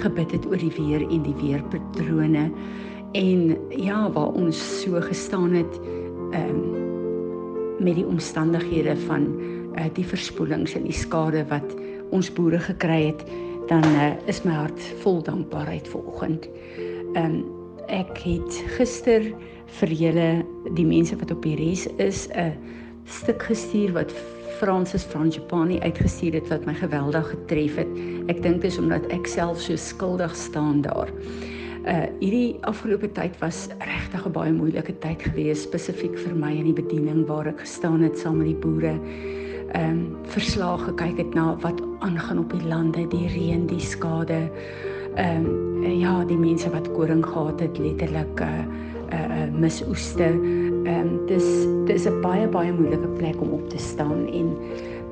gebid het oor die weer en die weerpatrone en ja, waar ons so gestaan het um, met die omstandighede van uh, die verspoelings en die skade wat ons boere gekry het, dan uh, is my hart vol dankbaarheid vanoggend. Ehm um, ek het gister vir julle die mense wat op die res is 'n stuk gestuur wat Francis Frangipani uitgestuur het wat my geweldig getref het. Ek dink dit is omdat ek self so skuldig staan daar. Uh hierdie afgelope tyd was regtig 'n baie moeilike tyd gewees spesifiek vir my in die bediening waar ek gestaan het saam met die boere. Ehm um, verslae gekyk het na wat aangaan op die lande, die reën, die skade ehm um, ja, die mense wat koring gehad het, letterlik uh, uh, uh, misoeste. Ehm um, dis dis 'n baie baie moeilike plek om op te staan en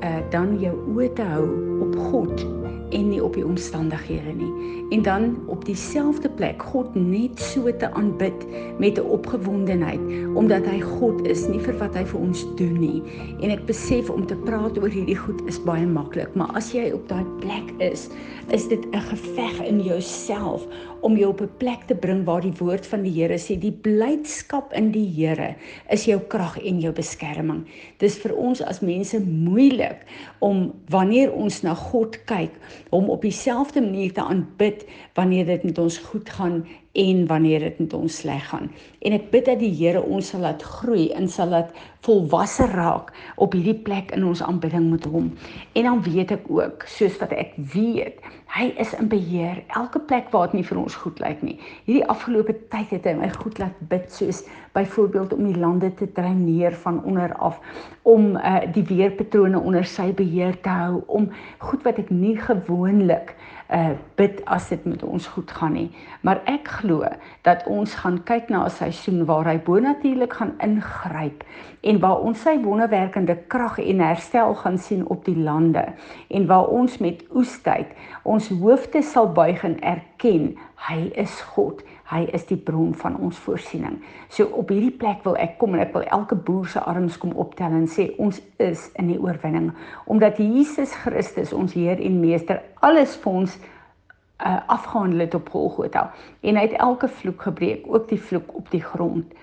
uh dan jou oë te hou op God en nie op die omstandighede nie. En dan op dieselfde plek God net so te aanbid met 'n opgewondenheid omdat hy God is, nie vir wat hy vir ons doen nie. En ek besef om te praat oor hierdie goed is baie maklik, maar as jy op daai plek is, is dit 'n geveg in jouself om jou op 'n plek te bring waar die woord van die Here sê die blydskap in die Here is jou krag en jou beskerming. Dis vir ons as mense moeilik om wanneer ons na God kyk, hom op dieselfde manier te aanbid wanneer dit met ons goed gaan en wanneer dit met ons sleg gaan. En ek bid dat die Here ons sal laat groei en sal laat volwasse raak op hierdie plek in ons aanbidding met hom. En dan weet ek ook, soos wat ek weet, hy is in beheer elke plek waar dit nie vir ons goed lyk nie. Hierdie afgelope tyd het hy my goed laat bid soos byvoorbeeld om die lande te dreineer van onder af, om uh, die weerpatrone onder sy beheer te hou, om goed wat ek nie gewoonlik uh bid as dit met ons goed gaan nie. Maar ek glo dat ons gaan kyk na 'n seisoen waar hy bonatuurlik gaan ingryp en waar ons sy wonderwerkende krag en herstel gaan sien op die lande en waar ons met oestyd ons hoofde sal buig en erken hy is God. Hy is die bron van ons voorsiening. So op hierdie plek wil ek kom en ek wil elke boer se arms kom optel en sê ons is in die oorwinning omdat Jesus Christus ons Heer en Meester alles vir ons uh, afgehandel het op Golgotha en hy het elke vloek gebreek, ook die vloek op die grond.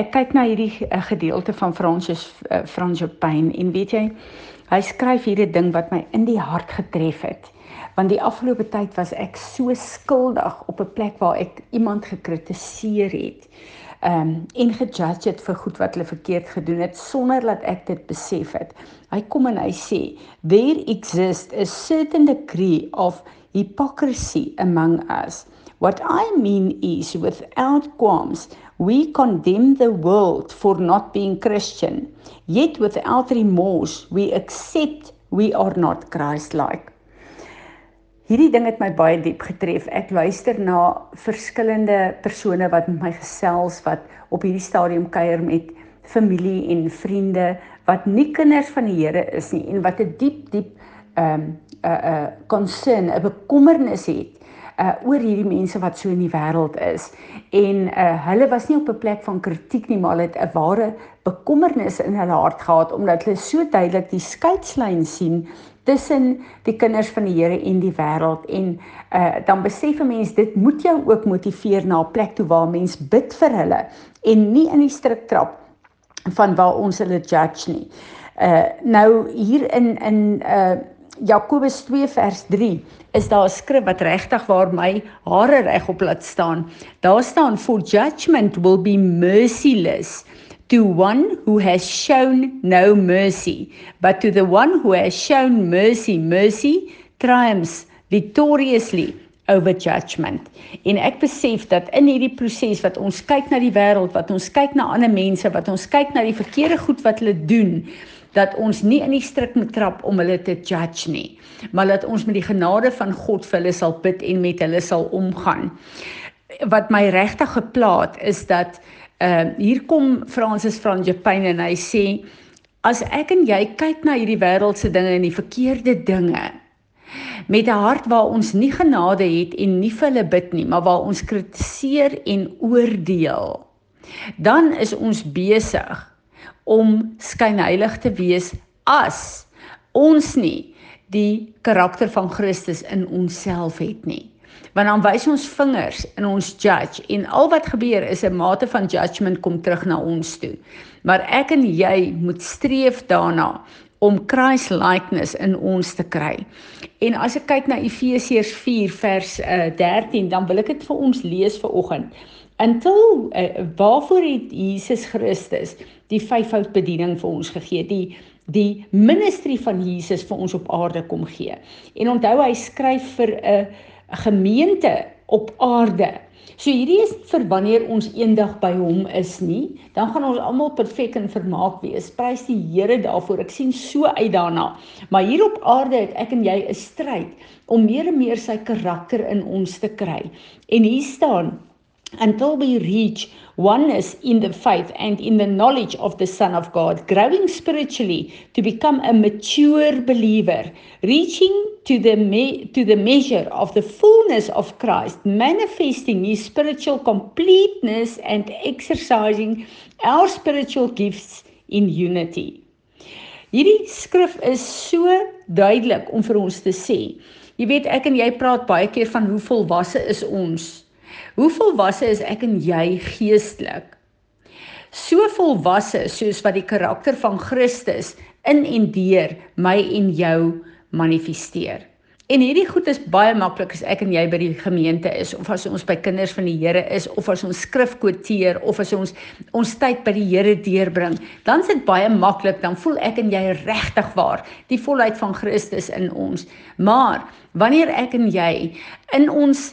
Ek kyk na hierdie uh, gedeelte van Francis uh, Franjopin en weet jy, hy skryf hierdie ding wat my in die hart getref het want die afgelope tyd was ek so skuldig op 'n plek waar ek iemand gekritiseer het um en gejudge het vir goed wat hulle verkeerd gedoen het sonder dat ek dit besef het. Hy kom en hy sê there exists a certain degree of hypocrisy among us. What I mean is without qualms we condemn the world for not being Christian yet without remorse we accept we are not Christ-like. Hierdie ding het my baie diep getref. Ek luister na verskillende persone wat met my gesels wat op hierdie stadium kuier met familie en vriende wat nie kinders van die Here is nie en wat 'n diep diep ehm um, 'n uh, 'n uh, concern, 'n bekommernis het uh oor hierdie mense wat so in die wêreld is en uh hulle was nie op 'n plek van kritiek nie maar het 'n ware bekommernis in hulle hart gehad omdat hulle so duidelik die skeidslyn sien tussen die kinders van die Here en die wêreld en uh dan besef 'n mens dit moet jou ook motiveer na 'n plek toe waar mens bid vir hulle en nie in die strik trap van waar ons hulle judge nie. Uh nou hier in in uh Jakobus 2 vers 3 is daar 'n skrif wat regtig waar my hare reg op laat staan. Daar staan for judgment will be merciless to one who has shown no mercy, but to the one who has shown mercy, mercy triumphs victoriously over judgment. En ek besef dat in hierdie proses wat ons kyk na die wêreld, wat ons kyk na ander mense, wat ons kyk na die verkeerde goed wat hulle doen, dat ons nie in die struik moet trap om hulle te judge nie, maar dat ons met die genade van God vir hulle sal bid en met hulle sal omgaan. Wat my regtig geplaat is dat uh hier kom Francis van Japan en hy sê as ek en jy kyk na hierdie wêreldse dinge en die verkeerde dinge met 'n hart waar ons nie genade het en nie vir hulle bid nie, maar waar ons kritiseer en oordeel dan is ons besig om skynheilig te wees as ons nie die karakter van Christus in onsself het nie. Want dan wys ons vingers in ons judge en al wat gebeur is 'n mate van judgement kom terug na ons toe. Maar ek en jy moet streef daarna om Christ likeness in ons te kry. En as ek kyk na Efesiërs 4 vers uh, eh, 13, dan wil ek dit vir ons lees vir oggend. Until uh, waarvoor het Jesus Christus die vyfvoud bediening vir ons gegee? Die die ministerie van Jesus vir ons op aarde kom gee. En onthou hy skryf vir 'n gemeente op aarde. So hierdie is vir wanneer ons eendag by hom is nie, dan gaan ons almal perfek en vermaak wees. Prys die Here daarvoor. Ek sien so uit daarna. Maar hier op aarde het ek en jy 'n stryd om meer en meer sy karakter in ons te kry. En hier staan until we reach oneness in the faith and in the knowledge of the Son of God, growing spiritually to become a mature believer, reaching to the, me- to the measure of the fullness of Christ, manifesting his spiritual completeness and exercising our spiritual gifts in unity. Hierdie skrif is so duidelik om vir ons te sê. Jy weet ek en jy praat baie keer van hoe volwasse is ons Hoe volwasse is ek en jy geestelik? So volwasse soos wat die karakter van Christus in en deur my en jou manifesteer. En hierdie goed is baie maklik as ek en jy by die gemeente is of as ons by kinders van die Here is of as ons skrif kwoteer of as ons ons tyd by die Here deurbring, dan is dit baie maklik, dan voel ek en jy regtig waar die volheid van Christus in ons. Maar wanneer ek en jy in ons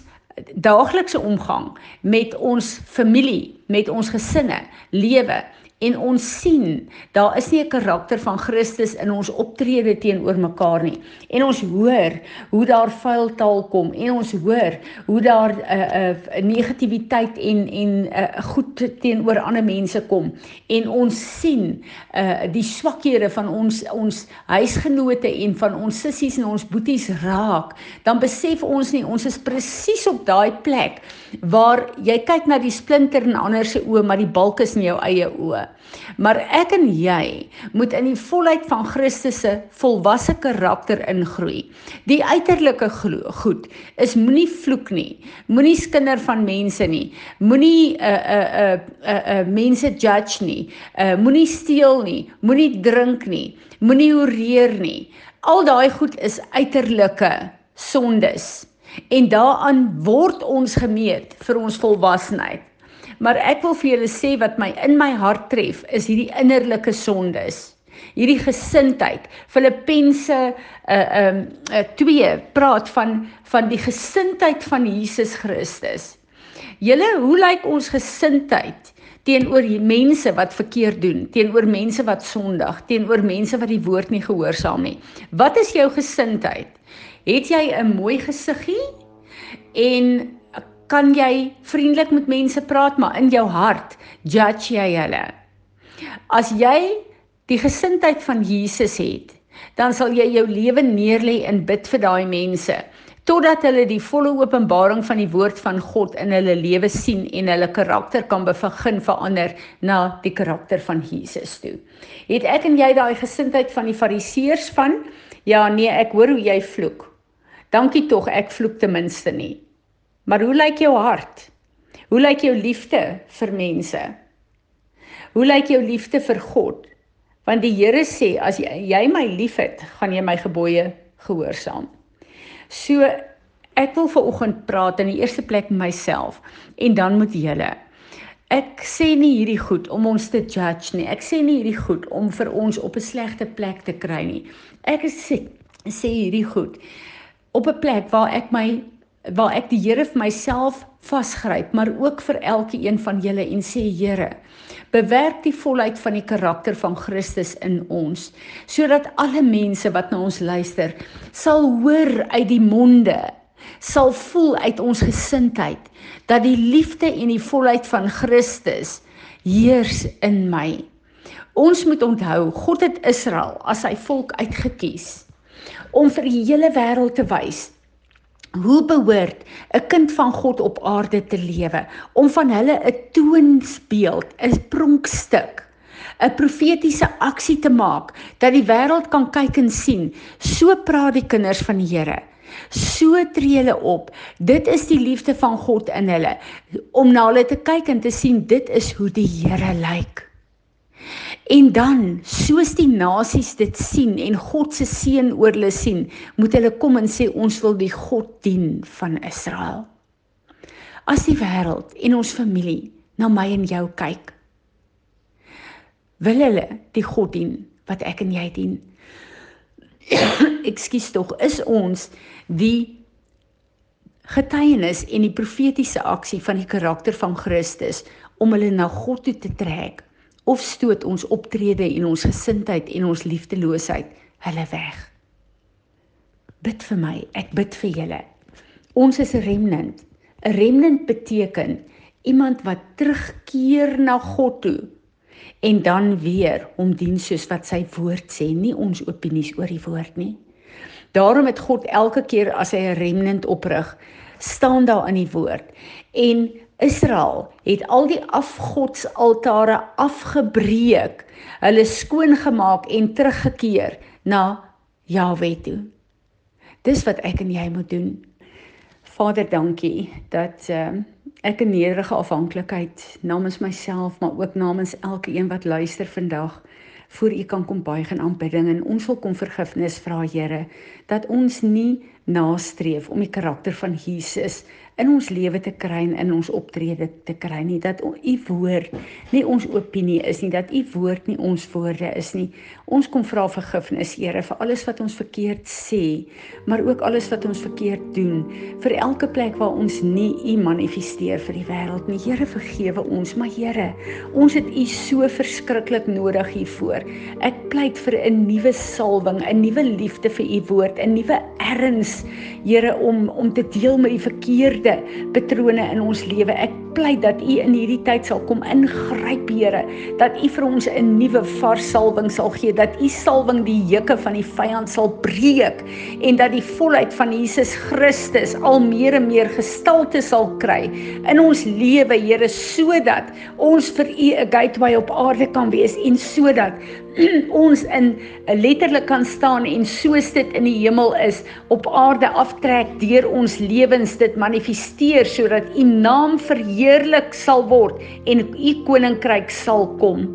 daaglikse omgang met ons familie, met ons gesinne, lewe en ons sien daar is nie 'n karakter van Christus in ons optrede teenoor mekaar nie. En ons hoor hoe daar vuil taal kom en ons hoor hoe daar 'n uh, uh, negativiteit en en uh, goed teenoor ander mense kom. En ons sien uh, die swakhede van ons ons huisgenote en van ons sissies en ons boeties raak. Dan besef ons nie ons is presies op daai plek waar jy kyk na die splinter in ander se oë maar die balk is in jou eie oë Maar ek en jy moet in die volheid van Christus se volwasse karakter ingroei. Die uiterlike goed is moenie vloek nie. Moenie skinder van mense nie. Moenie 'n 'n 'n 'n mense judge nie. Uh moenie steel nie. Moenie drink nie. Moenie horeer nie. Al daai goed is uiterlike sondes. En daaraan word ons gemeet vir ons volwassenheid. Maar ek wil vir julle sê wat my in my hart tref is hierdie innerlike sondes. Hierdie gesindheid. Filippense uh um uh, 2 praat van van die gesindheid van Jesus Christus. Julle, hoe lyk ons gesindheid teenoor mense wat verkeerd doen, teenoor mense wat sondig, teenoor mense wat die woord nie gehoorsaam nie? Wat is jou gesindheid? Het jy 'n mooi gesiggie? En kan jy vriendelik met mense praat, maar in jou hart judge jy hulle. As jy die gesindheid van Jesus het, dan sal jy jou lewe neerlê en bid vir daai mense totdat hulle die volle openbaring van die woord van God in hulle lewe sien en hulle karakter kan begin verander na die karakter van Jesus toe. Het ek en jy daai gesindheid van die fariseërs van ja nee, ek hoor hoe jy vloek. Dankie tog, ek vloek ten minste nie. Maar hoe lyk jou hart? Hoe lyk jou liefde vir mense? Hoe lyk jou liefde vir God? Want die Here sê as jy, jy my liefhet, gaan jy my gebooie gehoorsaam. So ek wil ver oggend praat in die eerste plek myself en dan met julle. Ek sê nie hierdie goed om ons te judge nie. Ek sê nie hierdie goed om vir ons op 'n slegte plek te kry nie. Ek sê sê hierdie goed op 'n plek waar ek my waar ek die Here vir myself vasgryp, maar ook vir elke een van julle en sê Here, bewerk die volheid van die karakter van Christus in ons, sodat alle mense wat na ons luister, sal hoor uit die monde, sal voel uit ons gesindheid dat die liefde en die volheid van Christus heers in my. Ons moet onthou, God het Israel as sy volk uitget kies om vir die hele wêreld te wys Hoe behoort 'n kind van God op aarde te lewe om van hulle 'n toonsbeeld, 'n pronkstuk, 'n profetiese aksie te maak dat die wêreld kan kyk en sien. So praat die kinders van die Here. So tree hulle op. Dit is die liefde van God in hulle om na hulle te kyk en te sien dit is hoe die Here lyk. En dan, soos die nasies dit sien en God se seën oor hulle sien, moet hulle kom en sê ons wil die God dien van Israel. As die wêreld en ons familie na my en jou kyk, wil hulle die God dien wat ek en jy dien. Ekskuus tog, is ons die getuienis en die profetiese aksie van die karakter van Christus om hulle na God toe te trek of stoot ons optrede en ons gesindheid en ons liefdeloosheid hulle weg. Bid vir my, ek bid vir julle. Ons is 'n remnant. 'n Remnant beteken iemand wat terugkeer na God toe en dan weer hom dien soos wat sy woord sê, nie ons opinies oor die woord nie. Daarom het God elke keer as hy 'n remnant oprig, staan daar in die woord. En Israel het al die afgodsaltare afgebreek, hulle skoon gemaak en teruggekeer na Jahwe toe. Dis wat ek en jy moet doen. Vader, dankie dat uh, ek 'n nederige afhanklikheid namens myself, maar ook namens elke een wat luister vandag voor U kan kom buig in aanbidding en ons wil kom vergifnis vra Here dat ons nie nastreef om die karakter van Jesus in ons lewe te kry en in ons optrede te kry nie dat u woord nie ons opinie is nie dat u woord nie ons woorde is nie. Ons kom vra vergifnis Here vir alles wat ons verkeerd sê maar ook alles wat ons verkeerd doen. Vir elke plek waar ons nie u manifesteer vir die wêreld nie. Here vergewe ons maar Here ons het u so verskriklik nodig hiervoor. Ek pleit vir 'n nuwe salwing 'n nuwe liefde vir u woord 'n nuwe erns Here om om te deel met die verkeerde patrone in ons lewe. Ek pleit dat U in hierdie tyd sal kom ingryp, Here, dat U vir ons 'n nuwe vars salwing sal gee, dat U salwing die juke van die vyand sal breek. En dat die volheid van Jesus Christus al meer en meer gestalte sal kry in ons lewe, Here, sodat ons vir U 'n gateway op aarde kan wees. En sodat ons in letterlik kan staan en soos dit in die hemel is op aarde aftrek deur ons lewens. Dit manifesteer sodat u naam verheerlik sal word en u koninkryk sal kom.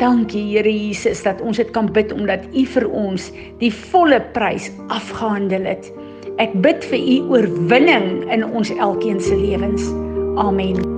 Dankie Here Jesus dat ons dit kan bid omdat u vir ons die volle prys afgehandel het. Ek bid vir u oorwinning in ons elkeen se lewens. Amen.